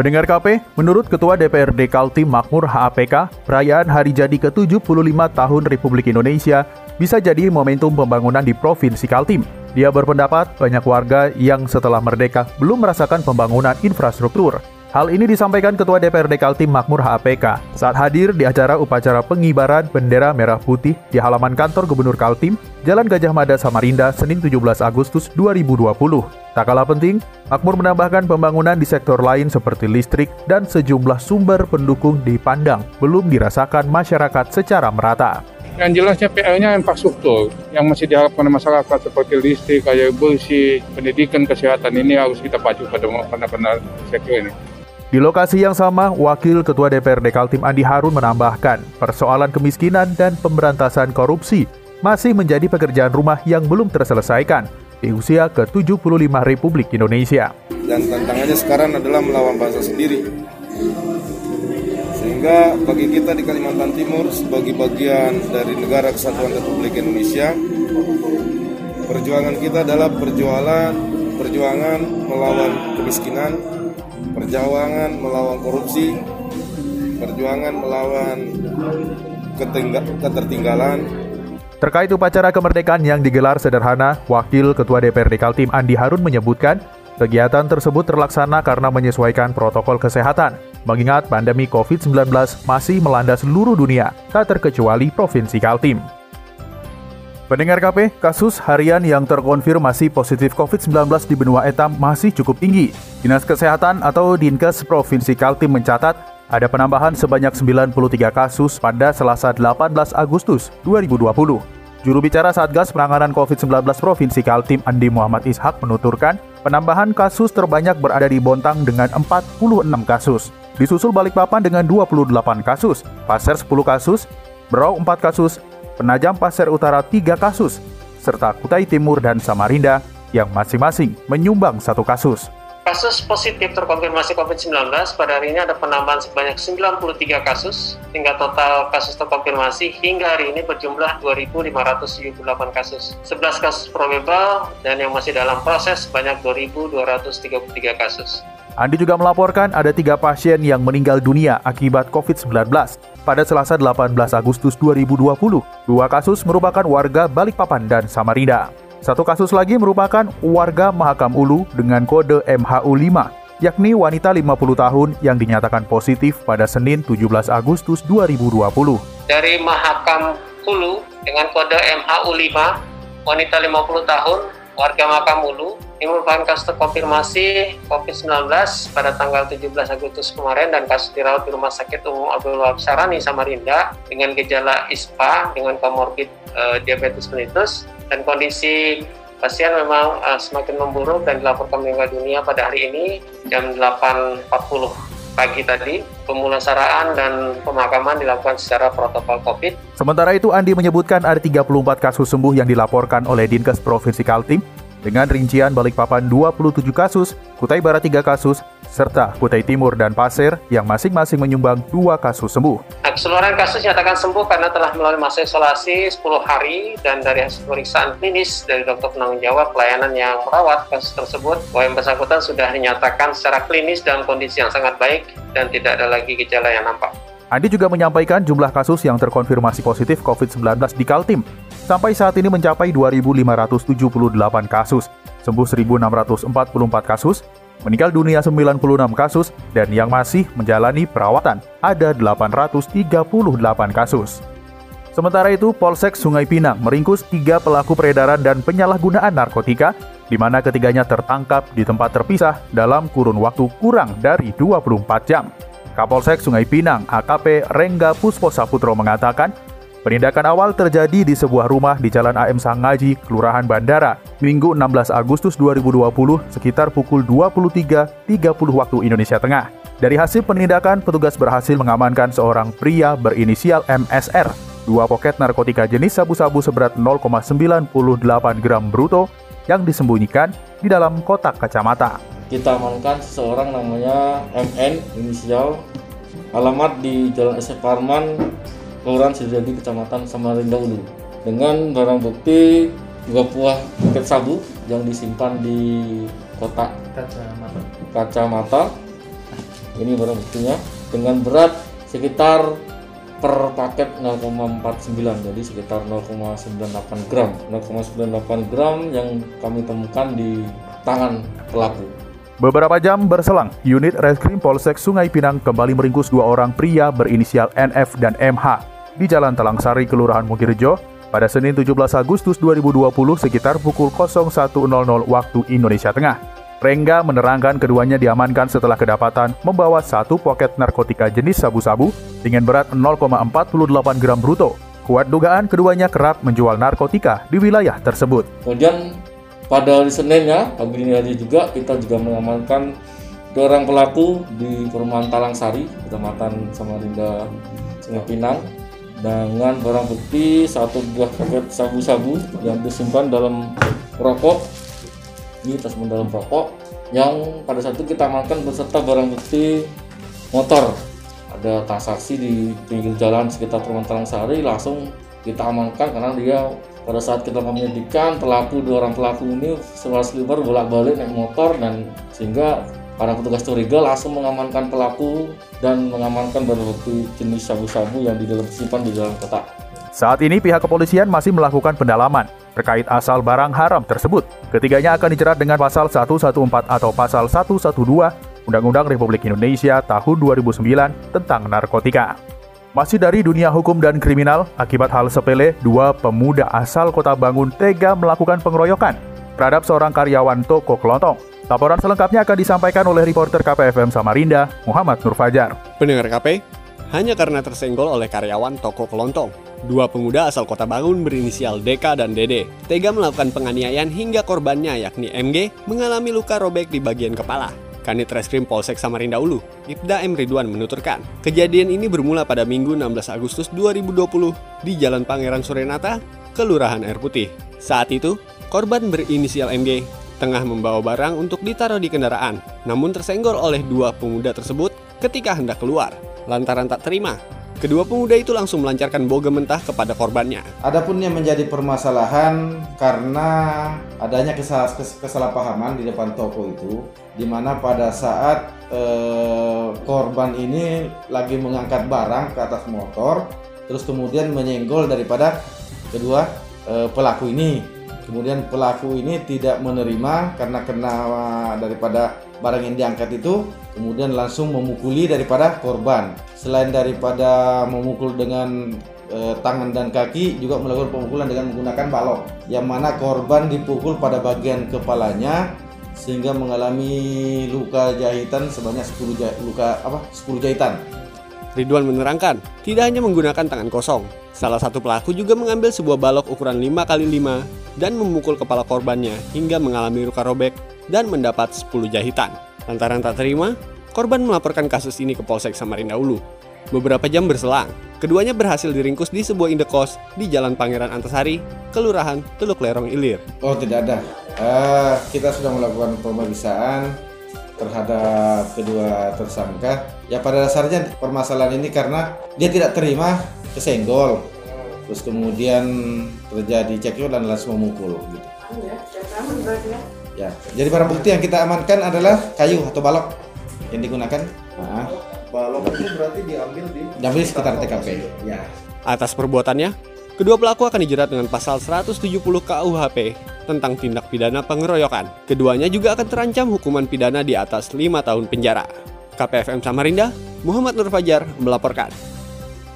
Pendengar KP, menurut Ketua DPRD Kaltim Makmur HAPK, perayaan hari jadi ke-75 tahun Republik Indonesia bisa jadi momentum pembangunan di Provinsi Kaltim. Dia berpendapat banyak warga yang setelah merdeka belum merasakan pembangunan infrastruktur. Hal ini disampaikan Ketua DPRD Kaltim Makmur HAPK saat hadir di acara upacara pengibaran bendera merah putih di halaman kantor Gubernur Kaltim, Jalan Gajah Mada Samarinda, Senin 17 Agustus 2020. Tak kalah penting, Makmur menambahkan pembangunan di sektor lain seperti listrik dan sejumlah sumber pendukung dipandang belum dirasakan masyarakat secara merata. Yang jelasnya PR-nya infrastruktur yang masih diharapkan masyarakat seperti listrik, air bersih, pendidikan, kesehatan ini harus kita pacu pada benar-benar sektor ini. Di lokasi yang sama, Wakil Ketua DPRD Kaltim Andi Harun menambahkan, persoalan kemiskinan dan pemberantasan korupsi masih menjadi pekerjaan rumah yang belum terselesaikan di usia ke-75 Republik Indonesia. Dan tantangannya sekarang adalah melawan bangsa sendiri. Sehingga bagi kita di Kalimantan Timur sebagai bagian dari negara kesatuan Republik Indonesia, perjuangan kita adalah perjuangan perjuangan melawan kemiskinan, perjuangan melawan korupsi, perjuangan melawan ketertinggalan. Terkait upacara kemerdekaan yang digelar sederhana, Wakil Ketua DPRD Kaltim Andi Harun menyebutkan, kegiatan tersebut terlaksana karena menyesuaikan protokol kesehatan, mengingat pandemi COVID-19 masih melanda seluruh dunia, tak terkecuali Provinsi Kaltim. Pendengar KP, kasus harian yang terkonfirmasi positif COVID-19 di benua etam masih cukup tinggi. Dinas Kesehatan atau Dinkes Provinsi Kaltim mencatat ada penambahan sebanyak 93 kasus pada Selasa 18 Agustus 2020. Juru bicara Satgas Penanganan COVID-19 Provinsi Kaltim Andi Muhammad Ishak menuturkan, penambahan kasus terbanyak berada di Bontang dengan 46 kasus. Disusul Balikpapan dengan 28 kasus, Pasir 10 kasus, Berau 4 kasus, Penajam Pasir Utara 3 kasus, serta Kutai Timur dan Samarinda yang masing-masing menyumbang satu kasus. Kasus positif terkonfirmasi COVID-19 pada hari ini ada penambahan sebanyak 93 kasus, sehingga total kasus terkonfirmasi hingga hari ini berjumlah 2.578 kasus. 11 kasus probable dan yang masih dalam proses sebanyak 2.233 kasus. Andi juga melaporkan ada tiga pasien yang meninggal dunia akibat COVID-19 pada Selasa 18 Agustus 2020. Dua kasus merupakan warga Balikpapan dan Samarinda. Satu kasus lagi merupakan warga Mahakam Ulu dengan kode MHU5, yakni wanita 50 tahun yang dinyatakan positif pada Senin 17 Agustus 2020. Dari Mahakam Ulu dengan kode MHU5, wanita 50 tahun, warga Mahakam Ulu, ini merupakan kasus terkonfirmasi COVID-19 pada tanggal 17 Agustus kemarin dan kasus dirawat di Rumah Sakit Umum Abdul Wahab Sarani, Samarinda dengan gejala ISPA dengan komorbid uh, diabetes mellitus dan kondisi pasien memang uh, semakin memburuk dan dilaporkan meninggal dunia pada hari ini jam 8.40 pagi tadi. Pemulasaraan dan pemakaman dilakukan secara protokol COVID. Sementara itu, Andi menyebutkan ada 34 kasus sembuh yang dilaporkan oleh Dinkes Provinsi Kaltim dengan rincian Balikpapan 27 kasus, Kutai Barat 3 kasus, serta Kutai Timur dan Pasir yang masing-masing menyumbang dua kasus sembuh. Keseluruhan kasus nyatakan sembuh karena telah melalui masa isolasi 10 hari dan dari hasil pemeriksaan klinis dari dokter penanggung jawab pelayanan yang merawat kasus tersebut bahwa yang bersangkutan sudah dinyatakan secara klinis dalam kondisi yang sangat baik dan tidak ada lagi gejala yang nampak. Andi juga menyampaikan jumlah kasus yang terkonfirmasi positif COVID-19 di Kaltim sampai saat ini mencapai 2.578 kasus, sembuh 1.644 kasus, meninggal dunia 96 kasus, dan yang masih menjalani perawatan ada 838 kasus. Sementara itu, Polsek Sungai Pinang meringkus tiga pelaku peredaran dan penyalahgunaan narkotika, di mana ketiganya tertangkap di tempat terpisah dalam kurun waktu kurang dari 24 jam. Kapolsek Sungai Pinang, AKP Rengga Puspo Saputro mengatakan, Penindakan awal terjadi di sebuah rumah di Jalan AM Sangaji, Kelurahan Bandara, Minggu 16 Agustus 2020 sekitar pukul 23.30 waktu Indonesia Tengah. Dari hasil penindakan, petugas berhasil mengamankan seorang pria berinisial MSR, dua poket narkotika jenis sabu-sabu seberat 0,98 gram bruto yang disembunyikan di dalam kotak kacamata. Kita amankan seseorang namanya MN, inisial, alamat di Jalan SF Parman, Kelurahan Sidoarjo, Kecamatan Samarinda Ulu. Dengan barang bukti dua buah paket sabu yang disimpan di kotak kacamata. kacamata ini barang buktinya dengan berat sekitar per paket 0,49 jadi sekitar 0,98 gram 0,98 gram yang kami temukan di tangan pelaku Beberapa jam berselang, unit Reskrim Polsek Sungai Pinang kembali meringkus dua orang pria berinisial NF dan MH di Jalan Talangsari, Kelurahan Mugirjo, pada Senin 17 Agustus 2020 sekitar pukul 01.00 waktu Indonesia Tengah. Rengga menerangkan keduanya diamankan setelah kedapatan membawa satu poket narkotika jenis sabu-sabu dengan berat 0,48 gram bruto. Kuat dugaan keduanya kerap menjual narkotika di wilayah tersebut. Kemudian pada hari Seninnya, pagi ini hari juga kita juga mengamankan dua orang pelaku di perumahan Talang Sari, Kecamatan Samarinda, Sungai Pinang, dengan barang bukti satu buah paket sabu-sabu yang disimpan dalam rokok ini tas mendalam rokok yang pada saat itu kita amankan beserta barang bukti motor. Ada transaksi di pinggir jalan sekitar Permantalan Sari langsung kita amankan karena dia pada saat kita penyelidikan pelaku dua orang pelaku ini sebelas selibar bolak-balik naik motor dan sehingga para petugas curiga langsung mengamankan pelaku dan mengamankan bukti jenis sabu-sabu yang di dalam simpan di dalam kotak. Saat ini pihak kepolisian masih melakukan pendalaman terkait asal barang haram tersebut. Ketiganya akan dijerat dengan pasal 114 atau pasal 112 Undang-Undang Republik Indonesia tahun 2009 tentang narkotika. Masih dari dunia hukum dan kriminal, akibat hal sepele, dua pemuda asal kota Bangun tega melakukan pengeroyokan terhadap seorang karyawan toko kelontong. Laporan selengkapnya akan disampaikan oleh reporter KPFM Samarinda, Muhammad Nur Fajar. Pendengar KP, hanya karena tersenggol oleh karyawan toko kelontong, Dua pemuda asal kota Bangun berinisial DK dan DD tega melakukan penganiayaan hingga korbannya yakni MG mengalami luka robek di bagian kepala. Kanit Reskrim Polsek Samarinda Ulu, Ibda M. Ridwan menuturkan, kejadian ini bermula pada Minggu 16 Agustus 2020 di Jalan Pangeran Surenata, Kelurahan Air Putih. Saat itu, korban berinisial MG tengah membawa barang untuk ditaruh di kendaraan, namun tersenggol oleh dua pemuda tersebut ketika hendak keluar, lantaran tak terima Kedua pemuda itu langsung melancarkan boga mentah kepada korbannya. Adapun yang menjadi permasalahan karena adanya kesal kesalahpahaman di depan toko itu, di mana pada saat eh, korban ini lagi mengangkat barang ke atas motor, terus kemudian menyenggol daripada kedua eh, pelaku ini. Kemudian pelaku ini tidak menerima karena kena daripada barang yang diangkat itu kemudian langsung memukuli daripada korban. Selain daripada memukul dengan e, tangan dan kaki juga melakukan pemukulan dengan menggunakan balok yang mana korban dipukul pada bagian kepalanya sehingga mengalami luka jahitan sebanyak 10 jah luka apa 10 jahitan. Ridwan menerangkan, tidak hanya menggunakan tangan kosong, salah satu pelaku juga mengambil sebuah balok ukuran 5 x 5 dan memukul kepala korbannya hingga mengalami luka robek dan mendapat 10 jahitan. Lantaran tak terima, korban melaporkan kasus ini ke Polsek Samarinda Ulu. Beberapa jam berselang, keduanya berhasil diringkus di sebuah indekos di Jalan Pangeran Antasari, Kelurahan Teluk Lerong Ilir. Oh tidak ada, uh, kita sudah melakukan pemeriksaan terhadap kedua tersangka. Ya pada dasarnya permasalahan ini karena dia tidak terima kesenggol, terus kemudian terjadi cekcok dan langsung memukul. Gitu. Ya, jadi barang bukti yang kita amankan adalah kayu atau balok yang digunakan. Nah, balok itu berarti diambil di diambil sekitar TKP. Ya. Atas perbuatannya, kedua pelaku akan dijerat dengan pasal 170 KUHP tentang tindak pidana pengeroyokan. Keduanya juga akan terancam hukuman pidana di atas 5 tahun penjara. KPFM Samarinda, Muhammad Nur Fajar melaporkan.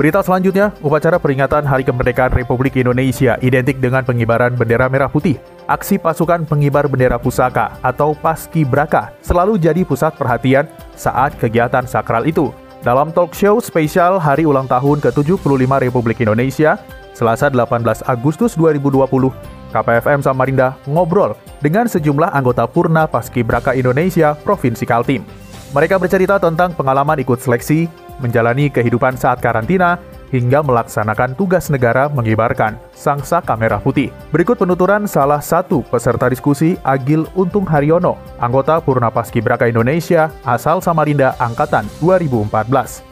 Berita selanjutnya, upacara peringatan Hari Kemerdekaan Republik Indonesia identik dengan pengibaran bendera merah putih. Aksi pasukan pengibar bendera pusaka atau Paski Braka selalu jadi pusat perhatian saat kegiatan sakral itu. Dalam talk show spesial Hari Ulang Tahun ke-75 Republik Indonesia, Selasa 18 Agustus 2020, KPFM Samarinda ngobrol dengan sejumlah anggota Purna Paski Braka Indonesia Provinsi Kaltim. Mereka bercerita tentang pengalaman ikut seleksi, menjalani kehidupan saat karantina, hingga melaksanakan tugas negara mengibarkan sangsa kamera putih. Berikut penuturan salah satu peserta diskusi Agil Untung Haryono, anggota Purna Paskibraka Indonesia asal Samarinda Angkatan 2014.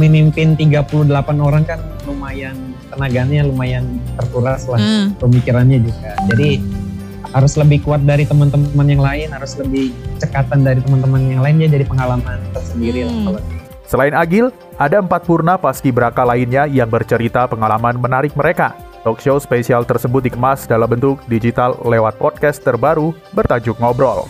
Memimpin 38 orang kan lumayan tenaganya lumayan terkuras lah, hmm. pemikirannya juga. Jadi harus lebih kuat dari teman-teman yang lain, harus lebih cekatan dari teman-teman yang lain, jadi pengalaman tersendiri hmm. lah kalau Selain Agil, ada empat purna paski braka lainnya yang bercerita pengalaman menarik mereka. Talk show spesial tersebut dikemas dalam bentuk digital lewat podcast terbaru bertajuk Ngobrol.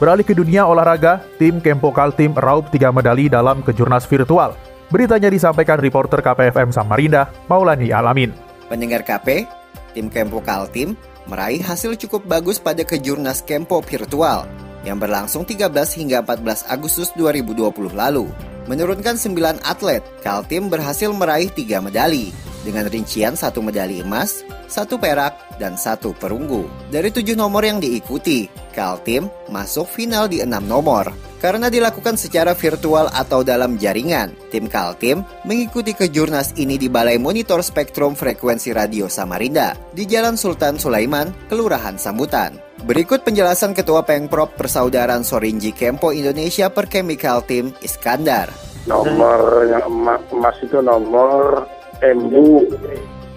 Beralih ke dunia olahraga, tim Kempo Kaltim raup tiga medali dalam kejurnas virtual. Beritanya disampaikan reporter KPFM Samarinda, Maulani Alamin. Pendengar KP, tim Kempo Kaltim meraih hasil cukup bagus pada kejurnas Kempo virtual yang berlangsung 13 hingga 14 Agustus 2020 lalu. Menurunkan 9 atlet, Kaltim berhasil meraih 3 medali dengan rincian satu medali emas, satu perak, dan satu perunggu. Dari tujuh nomor yang diikuti, Kaltim masuk final di enam nomor. Karena dilakukan secara virtual atau dalam jaringan, tim Kaltim mengikuti kejurnas ini di Balai Monitor Spektrum Frekuensi Radio Samarinda di Jalan Sultan Sulaiman, Kelurahan Sambutan. Berikut penjelasan Ketua Pengprov Persaudaraan Sorinji Kempo Indonesia per Chemical Team Iskandar. Nomor yang emas, itu nomor Embu,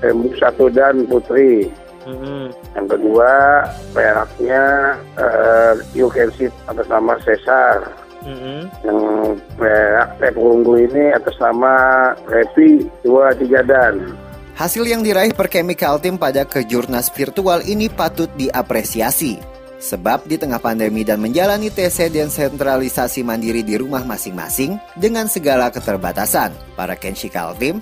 Embu satu dan Putri. Mm-hmm. Yang kedua peraknya uh, you can see atas nama Cesar. Mm-hmm. Yang perak eh, perunggu ini atas nama Repi dua tiga dan. Hasil yang diraih per Chemical Team pada kejurnas virtual ini patut diapresiasi. Sebab di tengah pandemi dan menjalani TC dan sentralisasi mandiri di rumah masing-masing dengan segala keterbatasan, para Kenshikal Team